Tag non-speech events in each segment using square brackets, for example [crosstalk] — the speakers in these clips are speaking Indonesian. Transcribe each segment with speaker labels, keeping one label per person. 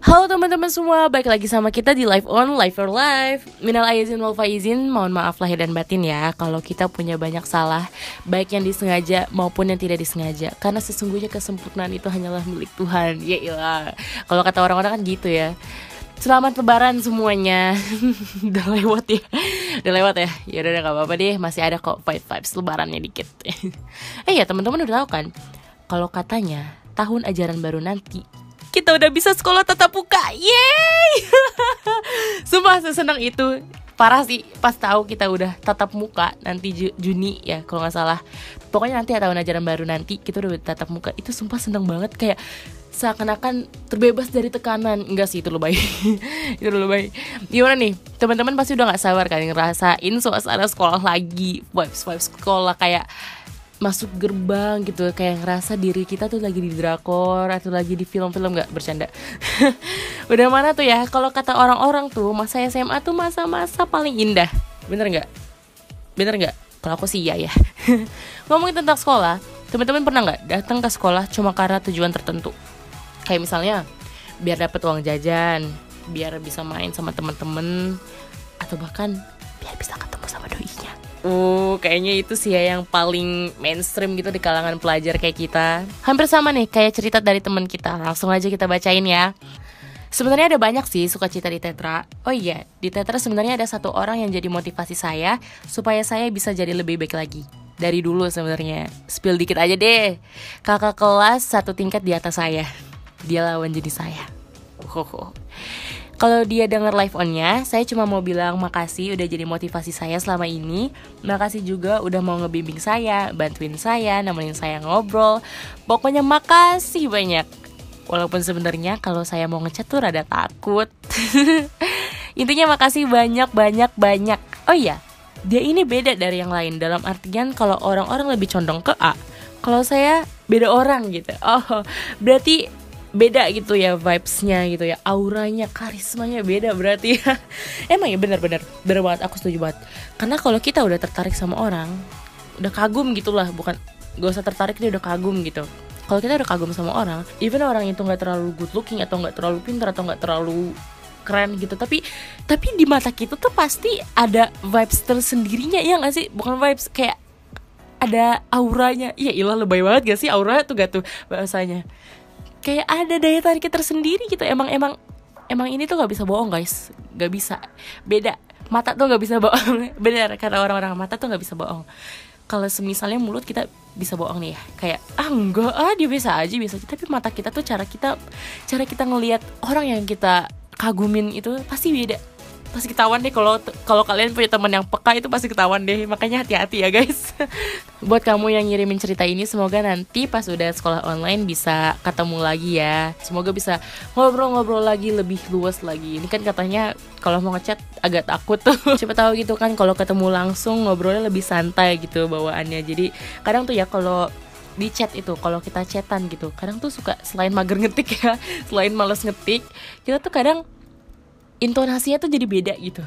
Speaker 1: Halo teman-teman semua, balik lagi sama kita di Live On, Live for Life. Minal aizin wal faizin, mohon maaf lahir dan batin ya. Kalau kita punya banyak salah, baik yang disengaja maupun yang tidak disengaja. Karena sesungguhnya kesempurnaan itu hanyalah milik Tuhan. Ya ilah, kalau kata orang-orang kan gitu ya. Selamat lebaran semuanya. [laughs] Udah lewat ya. Udah lewat ya? Ya udah gak apa-apa deh. Masih ada kok five vibes lebarannya dikit. [laughs] Eh ya teman-teman udah tahu kan? Kalau katanya tahun ajaran baru nanti. Kita udah bisa sekolah tatap muka yeay [laughs] sumpah sesenang itu. Parah sih pas tahu kita udah tatap muka nanti Ju Juni ya kalau nggak salah. Pokoknya nanti ya tahun ajaran baru nanti kita udah tatap muka. Itu sumpah seneng banget kayak seakan-akan terbebas dari tekanan. Enggak sih itu lebay [laughs] itu lebay gimana nih? Teman-teman pasti udah nggak sabar kan ngerasain suasana sekolah lagi. Vibes vibes sekolah kayak masuk gerbang gitu kayak ngerasa diri kita tuh lagi di drakor atau lagi di film-film nggak bercanda. [laughs] Udah mana tuh ya kalau kata orang-orang tuh masa SMA tuh masa-masa paling indah. Bener nggak? Bener nggak? Kalau aku sih iya ya. [laughs] Ngomongin tentang sekolah teman-teman pernah nggak datang ke sekolah cuma karena tujuan tertentu? Kayak misalnya biar dapat uang jajan biar bisa main sama teman-teman atau bahkan biar bisa Uh, kayaknya itu sih ya yang paling mainstream gitu di kalangan pelajar kayak kita. Hampir sama nih kayak cerita dari teman kita. Langsung aja kita bacain ya. Sebenarnya ada banyak sih sukacita di Tetra. Oh iya, di Tetra sebenarnya ada satu orang yang jadi motivasi saya supaya saya bisa jadi lebih baik lagi. Dari dulu sebenarnya. Spill dikit aja deh. Kakak kelas satu tingkat di atas saya. Dia lawan jadi saya. Oh, kalau dia denger live onnya, saya cuma mau bilang makasih udah jadi motivasi saya selama ini. Makasih juga udah mau ngebimbing saya, bantuin saya, nemenin saya ngobrol. Pokoknya makasih banyak. Walaupun sebenarnya kalau saya mau ngechat tuh rada takut. [laughs] Intinya makasih banyak banyak banyak. Oh iya, dia ini beda dari yang lain dalam artian kalau orang-orang lebih condong ke A. Kalau saya beda orang gitu. Oh, berarti beda gitu ya vibesnya gitu ya. Auranya karismanya beda berarti ya. [laughs] Emang ya benar-benar benar. Banget aku setuju banget. Karena kalau kita udah tertarik sama orang udah kagum gitulah. Bukan gak usah tertarik dia udah kagum gitu. Kalau kita udah kagum sama orang even orang itu nggak terlalu good looking atau nggak terlalu pintar atau nggak terlalu keren gitu. Tapi tapi di mata kita tuh pasti ada vibes tersendirinya ya nggak sih? Bukan vibes kayak ada auranya. Iya ilah lebay banget gak sih? Aura tuh gak tuh bahasanya kayak ada daya tariknya tersendiri gitu. Emang emang emang ini tuh nggak bisa bohong guys. Nggak bisa. Beda. Mata tuh nggak bisa bohong. [laughs] Bener kata orang-orang. Mata tuh nggak bisa bohong. Kalau semisalnya mulut kita bisa bohong nih ya. Kayak ah enggak. Ah dia bisa aja bisa aja. Tapi mata kita tuh cara kita cara kita ngelihat orang yang kita kagumin itu pasti beda pasti ketahuan deh kalau kalau kalian punya teman yang peka itu pasti ketahuan deh. Makanya hati-hati ya guys. [laughs] Buat kamu yang ngirimin cerita ini semoga nanti pas udah sekolah online bisa ketemu lagi ya. Semoga bisa ngobrol-ngobrol lagi lebih luas lagi. Ini kan katanya kalau mau ngechat agak takut tuh. [laughs] Siapa tahu gitu kan kalau ketemu langsung ngobrolnya lebih santai gitu bawaannya. Jadi kadang tuh ya kalau di chat itu kalau kita chatan gitu kadang tuh suka selain mager ngetik ya [laughs] selain males ngetik kita tuh kadang intonasinya tuh jadi beda gitu.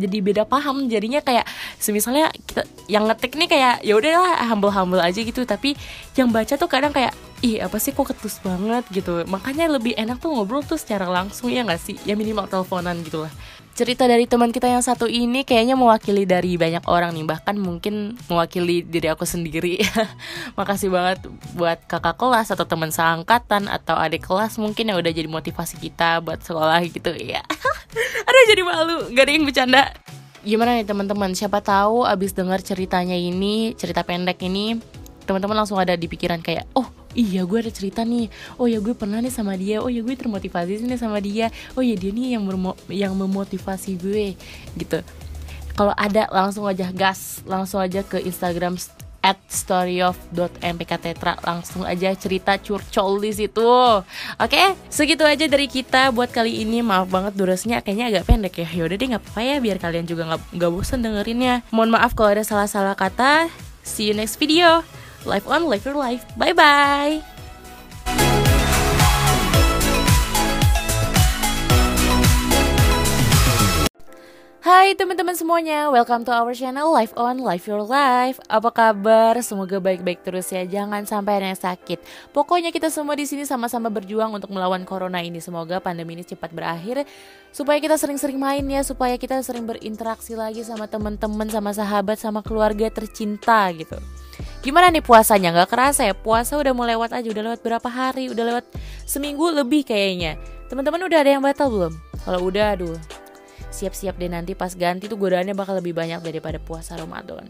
Speaker 1: Jadi beda paham jadinya kayak semisalnya kita yang ngetik nih kayak ya udahlah humble humble aja gitu. Tapi yang baca tuh kadang kayak ih apa sih kok ketus banget? gitu. Makanya lebih enak tuh ngobrol tuh secara langsung ya nggak sih? Ya minimal teleponan gitu lah cerita dari teman kita yang satu ini kayaknya mewakili dari banyak orang nih. Bahkan mungkin mewakili diri aku sendiri. [laughs] Makasih banget buat kakak kelas atau teman seangkatan atau adik kelas mungkin yang udah jadi motivasi kita buat sekolah gitu. [laughs] Ya ada jadi malu. Gak ada yang bercanda. Gimana nih teman-teman? Siapa tahu abis dengar ceritanya ini cerita pendek ini teman-teman langsung ada di pikiran kayak oh iya gue ada cerita nih oh ya gue pernah nih sama dia oh ya gue termotivasi nih sama dia oh ya dia nih yang yang memotivasi gue gitu kalau ada langsung aja gas langsung aja ke Instagram at storyof.mpktetra langsung aja cerita curcol di situ. Oke, segitu aja dari kita buat kali ini. Maaf banget durasinya kayaknya agak pendek ya. Yaudah deh nggak apa-apa ya biar kalian juga nggak nggak bosan dengerinnya. Mohon maaf kalau ada salah-salah kata. See you next video. Live on, live your life. Bye bye. Hai teman-teman semuanya, welcome to our channel Life On Life Your Life. Apa kabar? Semoga baik-baik terus ya. Jangan sampai ada yang sakit. Pokoknya kita semua di sini sama-sama berjuang untuk melawan corona ini. Semoga pandemi ini cepat berakhir supaya kita sering-sering main ya, supaya kita sering berinteraksi lagi sama teman-teman, sama sahabat, sama keluarga tercinta gitu. Gimana nih puasanya? Gak kerasa ya? Puasa udah mau lewat aja, udah lewat berapa hari? Udah lewat seminggu lebih kayaknya. Teman-teman udah ada yang batal belum? Kalau udah, aduh, siap-siap deh nanti pas ganti tuh godaannya bakal lebih banyak daripada puasa Ramadan.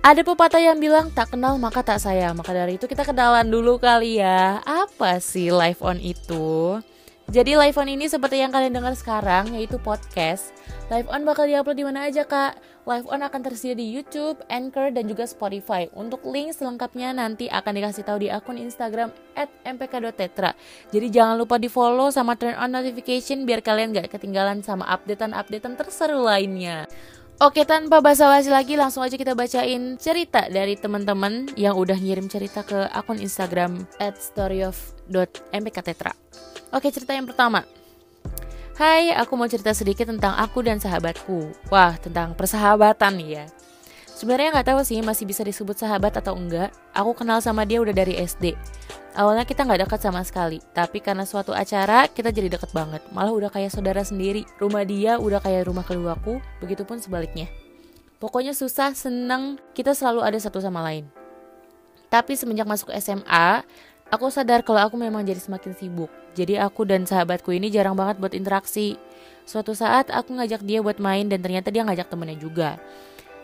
Speaker 1: Ada pepatah yang bilang tak kenal maka tak sayang. Maka dari itu kita kenalan dulu kali ya. Apa sih live on itu? Jadi live on ini seperti yang kalian dengar sekarang yaitu podcast. Live on bakal diupload di mana aja kak? Live on akan tersedia di YouTube, Anchor, dan juga Spotify. Untuk link selengkapnya nanti akan dikasih tahu di akun Instagram @mpk.tetra. Jadi jangan lupa di follow sama turn on notification biar kalian gak ketinggalan sama updatean-updatean terseru lainnya. Oke tanpa basa-basi lagi langsung aja kita bacain cerita dari teman-teman yang udah ngirim cerita ke akun Instagram @storyof.mpktetra. Oke cerita yang pertama Hai, aku mau cerita sedikit tentang aku dan sahabatku. Wah, tentang persahabatan ya. Sebenarnya nggak tahu sih masih bisa disebut sahabat atau enggak. Aku kenal sama dia udah dari SD. Awalnya kita nggak dekat sama sekali, tapi karena suatu acara kita jadi deket banget. Malah udah kayak saudara sendiri. Rumah dia udah kayak rumah keduaku, begitupun sebaliknya. Pokoknya susah, seneng, kita selalu ada satu sama lain. Tapi semenjak masuk SMA, Aku sadar kalau aku memang jadi semakin sibuk. Jadi aku dan sahabatku ini jarang banget buat interaksi. Suatu saat aku ngajak dia buat main dan ternyata dia ngajak temennya juga.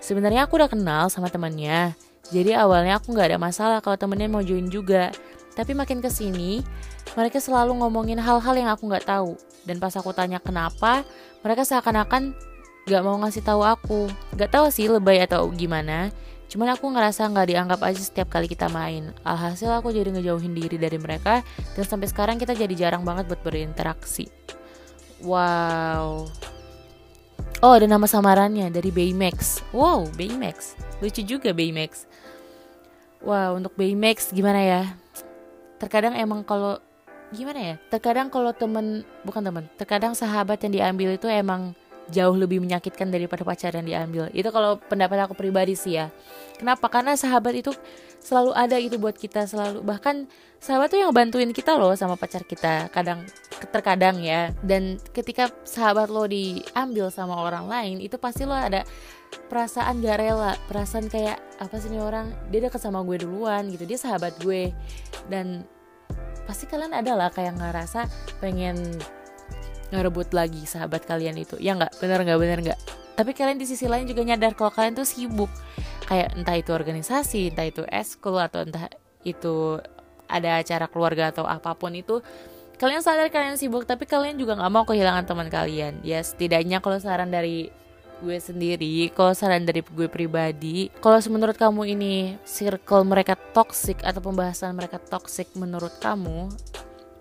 Speaker 1: Sebenarnya aku udah kenal sama temennya. Jadi awalnya aku nggak ada masalah kalau temennya mau join juga. Tapi makin ke sini, mereka selalu ngomongin hal-hal yang aku nggak tahu. Dan pas aku tanya kenapa, mereka seakan-akan nggak mau ngasih tahu aku. Gak tahu sih lebay atau gimana. Cuman aku ngerasa nggak dianggap aja setiap kali kita main. Alhasil aku jadi ngejauhin diri dari mereka dan sampai sekarang kita jadi jarang banget buat berinteraksi. Wow. Oh ada nama samarannya dari Baymax. Wow Baymax. Lucu juga Baymax. Wow untuk Baymax gimana ya? Terkadang emang kalau gimana ya? Terkadang kalau temen bukan temen, terkadang sahabat yang diambil itu emang jauh lebih menyakitkan daripada pacar yang diambil. Itu kalau pendapat aku pribadi sih ya. Kenapa? Karena sahabat itu selalu ada itu buat kita selalu bahkan sahabat tuh yang bantuin kita loh sama pacar kita kadang terkadang ya dan ketika sahabat lo diambil sama orang lain itu pasti lo ada perasaan gak rela perasaan kayak apa sih nih orang dia deket sama gue duluan gitu dia sahabat gue dan pasti kalian ada lah kayak ngerasa pengen ngerebut lagi sahabat kalian itu. Ya nggak? Bener nggak? Bener nggak? Tapi kalian di sisi lain juga nyadar kalau kalian tuh sibuk. Kayak entah itu organisasi entah itu eskul atau entah itu ada acara keluarga atau apa pun itu kalian sadar kalian sibuk tapi kalian juga nggak mau kehilangan teman kalian. Ya setidaknya kalau saran dari gue sendiri kalau saran dari gue pribadi kalau menurut kamu ini circle mereka toxic atau pembahasan mereka toxic menurut kamu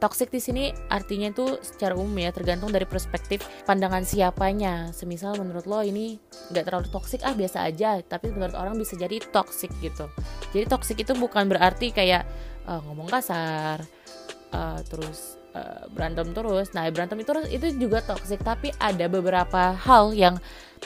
Speaker 1: Toxic di sini artinya itu secara umum ya tergantung dari perspektif pandangan siapanya. Semisal menurut lo ini nggak terlalu toxic ah biasa aja, tapi menurut orang bisa jadi toxic gitu. Jadi toxic itu bukan berarti kayak uh, ngomong kasar, uh, terus uh, berantem terus. Nah berantem itu itu juga toxic, tapi ada beberapa hal yang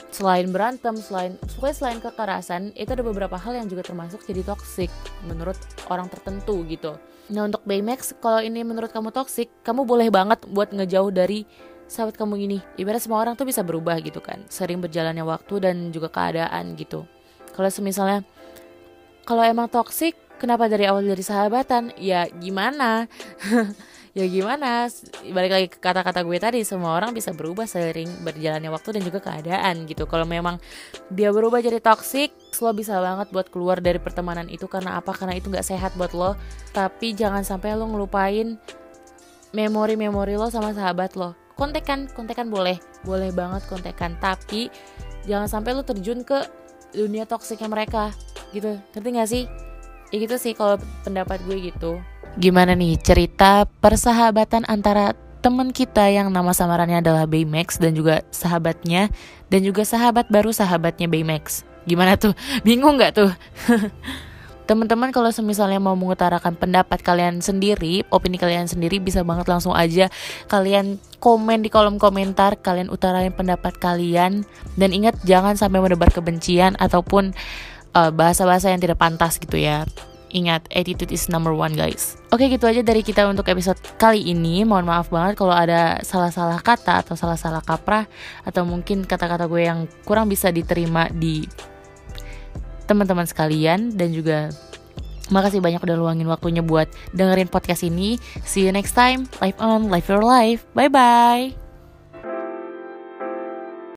Speaker 1: selain berantem, selain pokoknya selain kekerasan itu ada beberapa hal yang juga termasuk jadi toxic menurut orang tertentu gitu. Nah untuk Baymax, kalau ini menurut kamu toxic, kamu boleh banget buat ngejauh dari sahabat kamu ini. Ibarat semua orang tuh bisa berubah gitu kan, sering berjalannya waktu dan juga keadaan gitu. Kalau semisalnya, kalau emang toxic, kenapa dari awal dari sahabatan? Ya gimana? [laughs] ya gimana? Balik lagi ke kata-kata gue tadi semua orang bisa berubah seiring berjalannya waktu dan juga keadaan gitu. Kalau memang dia berubah jadi toxic lo bisa banget buat keluar dari pertemanan itu. Karena apa? Karena itu nggak sehat buat lo. Tapi jangan sampai lo ngelupain memori-memori lo sama sahabat lo. Kontekan kontekan boleh. Boleh banget kontekan. Tapi jangan sampai lo terjun ke dunia toksiknya mereka gitu. Ngerti gak sih? Ya gitu sih kalau pendapat gue gitu Gimana nih cerita persahabatan antara teman kita yang nama samarannya adalah Baymax dan juga sahabatnya dan juga sahabat baru sahabatnya Baymax. Gimana tuh? [laughs] Bingung nggak tuh? [laughs] teman-teman kalau misalnya mau mengutarakan pendapat kalian sendiri opini kalian sendiri bisa banget langsung aja kalian komen di kolom komentar kalian utarain pendapat kalian dan ingat jangan sampai menebar kebencian ataupun eh, bahasa-bahasa uh, yang tidak pantas gitu ya Ingat, attitude is number one guys. Oke gitu aja dari kita untuk episode kali ini. Mohon maaf banget kalau ada salah-salah kata atau salah-salah kaprah Atau mungkin kata-kata gue yang kurang bisa diterima di teman-teman sekalian. Dan juga makasih banyak udah luangin waktunya buat dengerin podcast ini. See you next time, live on, live your life. Bye-bye